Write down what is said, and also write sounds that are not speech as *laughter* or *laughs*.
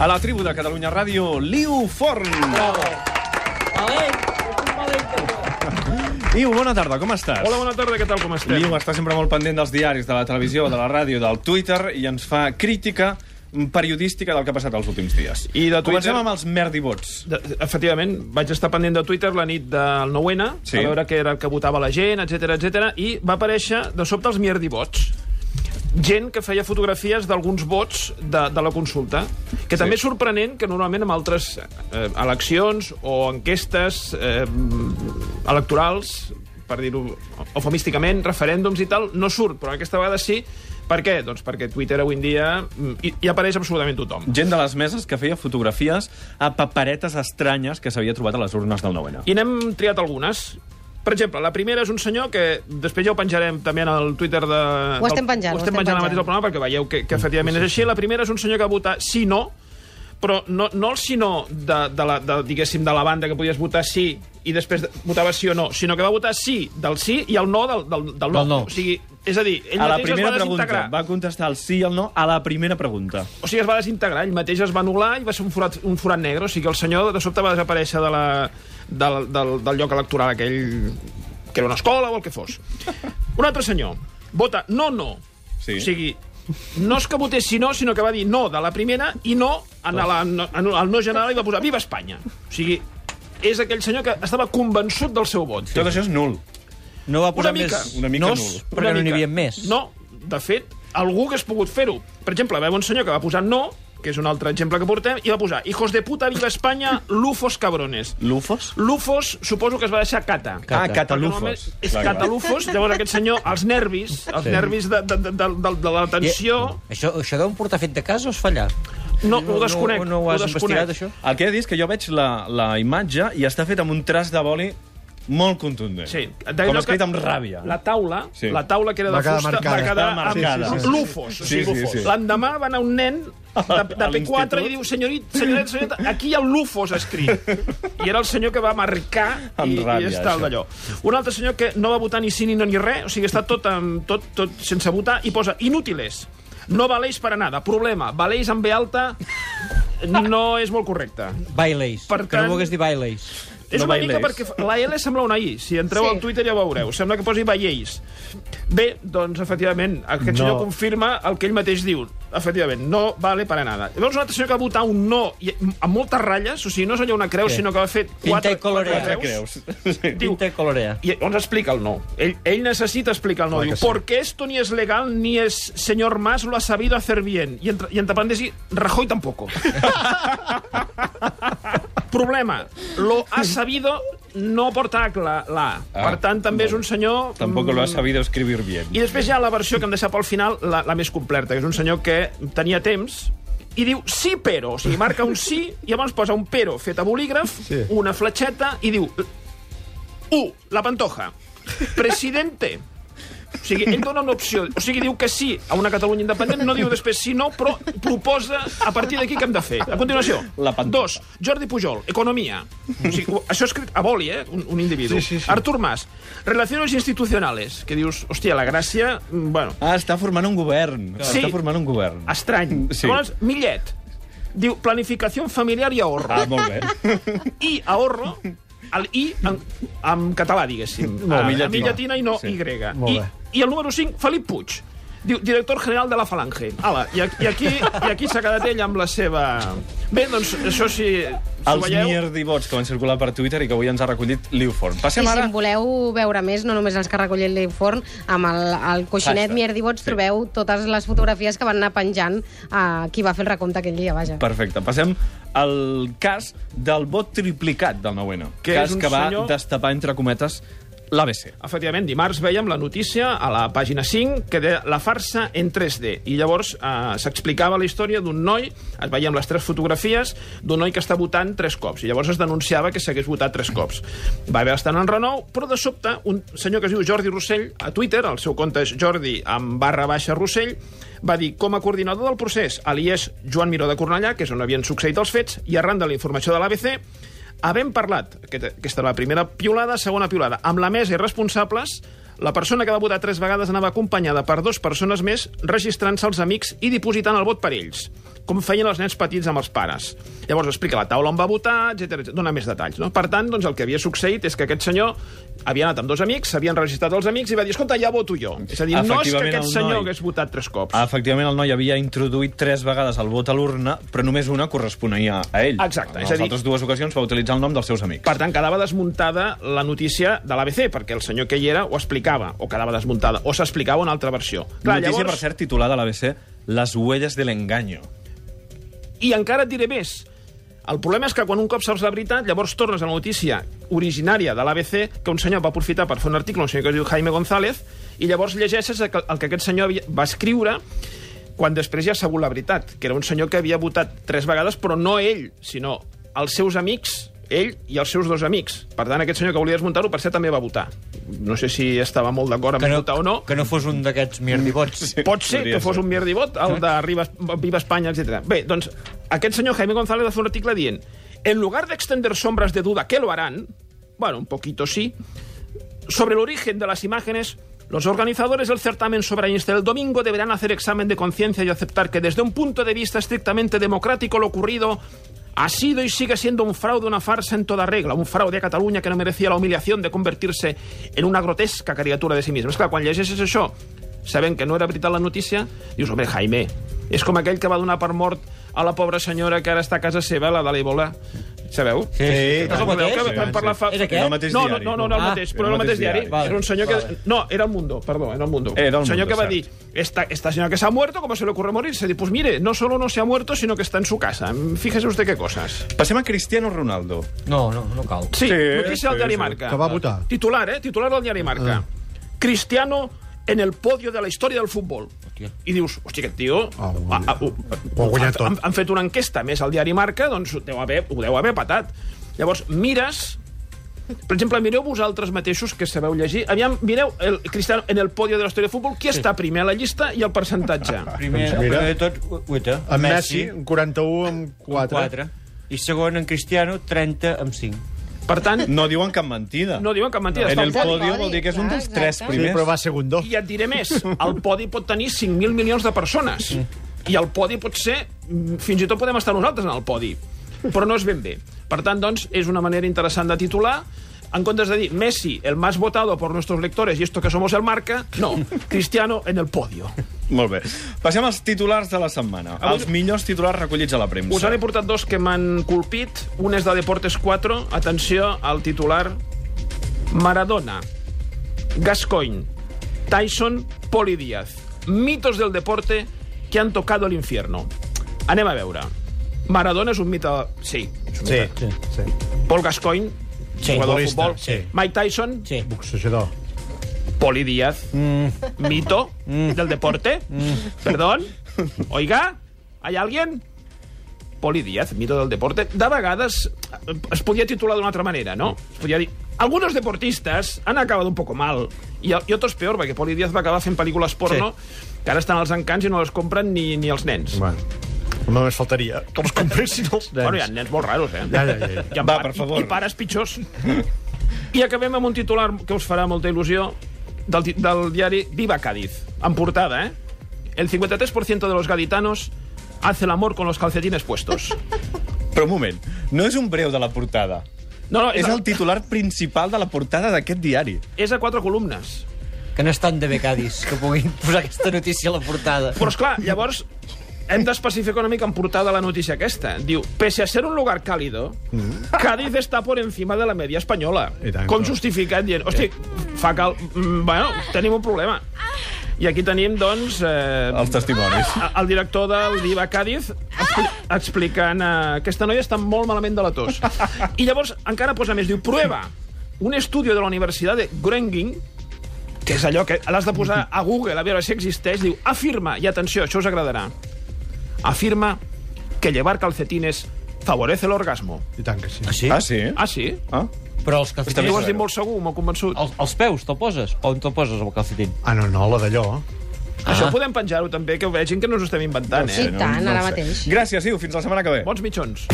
A la tribu de Catalunya Ràdio, Liu Forn. *laughs* Liu, bona tarda, com estàs? Hola, bona tarda, què tal, com estem? Liu està sempre molt pendent dels diaris, de la televisió, de la ràdio, del Twitter, i ens fa crítica periodística del que ha passat els últims dies. I de Twitter- Comencem amb els merdivots. De, efectivament, vaig estar pendent de Twitter la nit del 9-N, Sí. a veure què era el que votava la gent, etc etc i va aparèixer de sobte els mierdivots. Gent que feia fotografies d'alguns vots de, de la consulta, que també és sorprenent que normalment en altres eh, eleccions o enquestes eh, electorals, per dir-ho eufemísticament, referèndums i tal, no surt, però aquesta vegada sí. Per què? Doncs perquè Twitter avui en dia mm, hi, hi apareix absolutament tothom. Gent de les meses que feia fotografies a paperetes estranyes que s'havia trobat a les urnes del 9-N. I n'hem triat algunes. Per exemple, la primera és un senyor que després ja ho penjarem també en el Twitter de... Ho estem penjant, Ho ho estem estem penjant mateix al programa perquè veieu que, que efectivament és així. La primera és un senyor que va votar sí, no, però no, no el sí, no de, de, la, de, diguéssim, de la banda que podies votar sí i després de- votava sí o no, sinó que va votar sí del sí i el no del, del, del no. Del no. O sigui, és a dir, ell A la mateix primera es va pregunta, desintegrar. va contestar el sí i el no a la primera pregunta. O sigui, es va desintegrar, ell mateix es va anul·lar i va ser un forat, un forat negre. O sigui, el senyor de sobte va desaparèixer de la, del, del, del lloc electoral aquell que era una escola o el que fos. Un altre senyor vota no, no. Sí. O sigui, no és que votés sí, no, sinó que va dir no de la primera i no en la, no, en el no general i va posar Viva Espanya. O sigui, és aquell senyor que estava convençut del seu vot. Tot això és nul. No va posar Una mica. més Una mica nos, nul. perquè no n'hi havia més. No, de fet, algú hagués pogut fer-ho. Per exemple, veu un senyor que va posar no, que és un altre exemple que portem, i va posar hijos de puta, viva Espanya, lufos cabrones. Lufos? Lufos, suposo que es va deixar cata. Cata. Ah, catalufos. És Clar, catalufos, llavors aquest senyor, els nervis, els Sí. nervis de, de, de, de, de, de la tensió... Això, això deu portar fet de casa o és fallar? No, ho desconec. No, no ho has desconec. investigat, això? El que he dir és que jo veig la, la imatge i està fet amb un traç de boli molt contundent. Sí, Com escrit que- amb ràbia. La taula, Sí. la taula que era de Va fusta, marcada. va quedar marcada. amb Sí, sí, sí. lufos. Sí, sí, lufos. sí. L'endemà va anar un nen de, de A P4 l'institut. i diu, senyorit, senyoret, senyoret, aquí hi ha lufos escrit. I era el senyor que va marcar Amb i, ràbia, i està això. d'allò. Un altre senyor que no va votar ni sí ni no ni res, o sigui, està tot, amb, tot, tot sense votar, i posa inútiles. No valeix para nada. Problema, valeix amb B alta no és molt correcte. Baileys. Per Que no tant- volgués dir baileys. És No una mica perquè la L sembla una I. Si entreu Sí. al Twitter ja ho veureu. Sembla que posi Valleis. Bé, doncs, efectivament, aquest senyor No. confirma el que ell mateix diu. Efectivament, no vale para nada. Llavors, un altre senyor que va votar un no i, amb moltes ratlles, o sigui, no és allò una creu, Què? sinó que va fer Pinta quatre, i colorea. quatre Creus? Sí. *laughs* Diu, Pinta i colorea. i on explica el no. Ell, ell necessita explicar el no. Clar Diu, sí. porque esto ni es legal, ni es señor Mas lo ha sabido hacer bien. I entre, i entre parèntesis, Rajoy tampoco. *laughs* Problema, lo ha sabido no porta la, la. Ah, per tant, també és un senyor... Tampoc lo ha mm, sabido escribir bien. I després hi ha la versió que hem deixat pel final, la, la més completa, que és un senyor que tenia temps i diu sí però, o sigui, marca un sí i llavors posa un però fet a bolígraf, Sí. una fletxeta i diu 1. La Pantoja. Presidente. O sigui, ell dona una opció. O sigui, diu que sí a una Catalunya independent, no diu després sí, no, però proposa a partir d'aquí què hem de fer. A continuació, La dos, Jordi Pujol, economia. O sigui, això escrit a boli, eh? Un, un individu. Sí, sí, sí. Artur Mas, relaciones institucionales. Que dius, hòstia, la gràcia... mm, Bueno, Ah, està formant un govern. Sí. Està formant un govern. estrany. Sí. Llavors, Millet, diu planificació familiar i ahorro. Ah, molt bé. I ahorro, el I en, en català, diguéssim. Molt Ah, llatina. Mi llatina i no Sí. Y. Molt I, bé. I el número 5, Felip Puig. Diu, director general de la Falange. Ala, i, aquí- i aquí, i aquí s'ha quedat ell amb la seva... Bé, doncs, això sí... Els veieu, mierdivots que van circular per Twitter i que avui ens ha recollit Liu Forn. I Passem si ara... en voleu veure més, no només els que ha recollit l'Inform, amb el, el coixinet Hashtag. Mierdivots Sí. trobeu totes les fotografies que van anar penjant a qui va fer el recompte aquell dia, vaja. Perfecte. Passem al cas del vot triplicat del 9-N. Que cas és un que va senyor- destapar, entre cometes, l'ABC. Efectivament, dimarts veiem la notícia a la pàgina 5 que deia la farsa en 3D. I llavors eh, s'explicava la història d'un noi, es veiem les tres fotografies, d'un noi que està votant tres cops. I llavors es denunciava que s'hagués votat tres cops. Va haver estar en renou, però de sobte un senyor que es diu Jordi Rossell, a Twitter, el seu compte és Jordi amb barra baixa Rossell, va dir, com a coordinador del procés, a l'IES Joan Miró de Cornellà, que és on havien succeït els fets, i arran de la informació de l'ABC, Havent parlat, aquesta, aquesta era la primera piulada, segona piulada, amb la mesa i responsables, la persona que va votar tres vegades anava acompanyada per dues persones més, registrant-se els amics i dipositant el vot per ells. Com feien els nens petits amb els pares. Llavors explica la taula on va votar, etc. dona més detalls. No? Per tant, doncs, el que havia succeït és que aquest senyor havia anat amb dos amics, s'havien registrat els amics i va dir, escolta, ja voto jo. És a dir, no és que aquest senyor noi- hagués votat tres cops. Efectivament, el noi havia introduït tres vegades el vot a l'urna, però només una corresponia a ell. Exacte, En és a dir- altres dues ocasions va utilitzar el nom dels seus amics. Per tant, quedava desmuntada la notícia de l'ABC, perquè el senyor que hi era ho explicava, o quedava desmuntada, o s'explicava una altra versió. Clar, Notícia, per cert, titulada a l'ABC Les huelles de l'engaño. I encara et diré més. El problema és que quan un cop saps la veritat, llavors tornes a la notícia originària de l'ABC, que un senyor va aprofitar per fer un article, un senyor que es diu Jaime González, i llavors llegeixes el que, el que aquest senyor havia, va escriure quan després ja ha sabut la veritat, que era un senyor que havia votat tres vegades, però no ell, sinó els seus amics, ell i els seus dos amics. Per tant, aquest senyor que volia desmuntar-ho, per cert, també va votar. No sé si estava molt d'acord amb no, votar o no. que no fos un d'aquests mirdibots. Pot ser que fos ser. un mierdibot, el de Riva, Viva Espanya, etc. Bé, doncs, aquest senyor Jaime González fer un article dient en lugar de extender sombras de duda que lo harán, bueno, un poquito sí, sobre el origen de las imágenes, los organizadores del certamen soberanista del domingo deberán hacer examen de conciencia y aceptar que desde un punto de vista estrictamente democrático lo ocurrido ha sido y sigue siendo un fraude, una farsa en toda regla, un fraude a Catalunya que no merecía la humillación de convertirse en una grotesca caricatura de sí mismo. És clar, quan llegeixes això, sabent que no era veritat la notícia, dius, home, Jaime, és com aquell que va donar per mort a la pobra senyora que ara està a casa seva, la de l'Ebola. Sabeu? Sí, és el mateix? que vam parlar fa... És aquest? Era el mateix no, diari. No, no, no, no, el Ah, mateix, era però era el mateix diari. Vale, era un senyor que... No, era el Mundo, perdó, era el Mundo. Era El un senyor que va cert. dir, esta, esta señora que se ha muerto, ¿cómo se le ocurre morirse? Dice, pues mire, no solo no se ha muerto, sino que está en su casa. Fíjese usted qué cosas. Passem a Cristiano Ronaldo. No, no, no cal. Sí, Sí, notícia del sí, diari sí. Marca. Que va votar. Titular, eh? Titular del diari Marca. Cristiano en el podio de la història del futbol. Hòstia. I dius, hòstia, aquest tio... Ho- ha, ha, ho, ha guanyat tot. Han, han fet una enquesta més al diari Marca, doncs deu haver, ho deu haver patat. Llavors, mires... Per exemple, mireu vosaltres mateixos, que sabeu llegir. Aviam, mireu el Cristiano en el podio de la història del futbol. Qui està primer a la llista i el percentatge? *laughs* Primer, Doncs el mira. primer de tot, Uita. En Messi, en 41 amb 4. 4. I segon, en Cristiano, 30 amb 5. Per tant, No diuen cap mentida. no diuen cap mentida. en està el podi. vol dir que és un dels Clar, tres exacte. Sí, primers. però va segundo. I et diré més, el podi pot tenir 5.000 milions de persones. I el podi pot ser... mm, Fins i tot podem estar nosaltres en el podi. Però no és ben bé. Per tant, doncs, és una manera interessant de titular en comptes de dir Messi, el más votado por nuestros lectores y esto que somos el marca, no, *laughs* Cristiano en el podio. Molt bé. Passem als titulars de la setmana. Avui- Els millors titulars recollits a la premsa. Us n'he portat dos que m'han colpit. Un és de Deportes 4. Atenció al titular. Maradona, Gascoigne, Tyson, Poli Díaz. Mitos del deporte que han tocado el infierno. Anem a veure. Maradona és un mite... Sí. és un Sí, mite. sí. Paul Gascoigne, Sí, jugador de futbol. sí. Mike Tyson, Sí. Boxejador. Poli Díaz. Mito del deporte. Perdón. Oiga, ¿hay alguien? Poli Díaz, mito del deporte. De vegades eh, es podia titular d'una altra manera, no? Es podia dir... Algunos deportistas han acabado un poco mal. I, i otros peor, perquè Poli Díaz va acabar fent pel·lícules porno que ara estan als encants i no les compren ni, ni els nens. Bueno, només faltaria que els compressin els nens. Bueno, hi ha nens molt raros, eh? Ja, ja, ja. Ha Va, pa- per favor. I, I pares pitjors. I acabem amb un titular que us farà molta il·lusió del, del diari Viva Cádiz, en portada, eh? El 53% de los gaditanos hace el amor con los calcetines puestos. *laughs* Però un moment, no és un breu de la portada. No, no, és, És el titular principal de la portada d'aquest diari. és a quatre columnes. Que no estan de becadis, que puguin posar aquesta notícia a la portada. Però, esclar, llavors hem d'especificar una mica en portada la notícia aquesta. Diu, pese a ser un lugar cálido, Cádiz està por encima de la media espanyola. Com clar. justificant, dient, hosti, fa cal... mm, Bueno, tenim un problema. I aquí tenim, doncs... Eh, Els testimonis. el director del Viva Cádiz expli explicant eh, aquesta noia està molt malament de la tos. *laughs* I llavors encara posa més, diu, prueba, un estudio de la Universitat de Groningen, que és allò que l'has de posar a Google a veure si existeix, diu, afirma, i atenció, això us agradarà, afirma que llevar calcetines favorece el orgasmo. I tant que sí. Ah, sí? Ah, sí? Ah, sí? Ah? Però els calcetins... ho has dit molt segur, m'ho convençut. Els, els peus, te'l poses? On te'l poses, el calcetín? Ah, no, no, la d'allò. Això podem penjar-ho també, que ho vegin que no us ho estem inventant, Sí, eh? tant, ara sé. mateix. Gràcies, Iu. Fins la setmana que ve. Bons mitjons.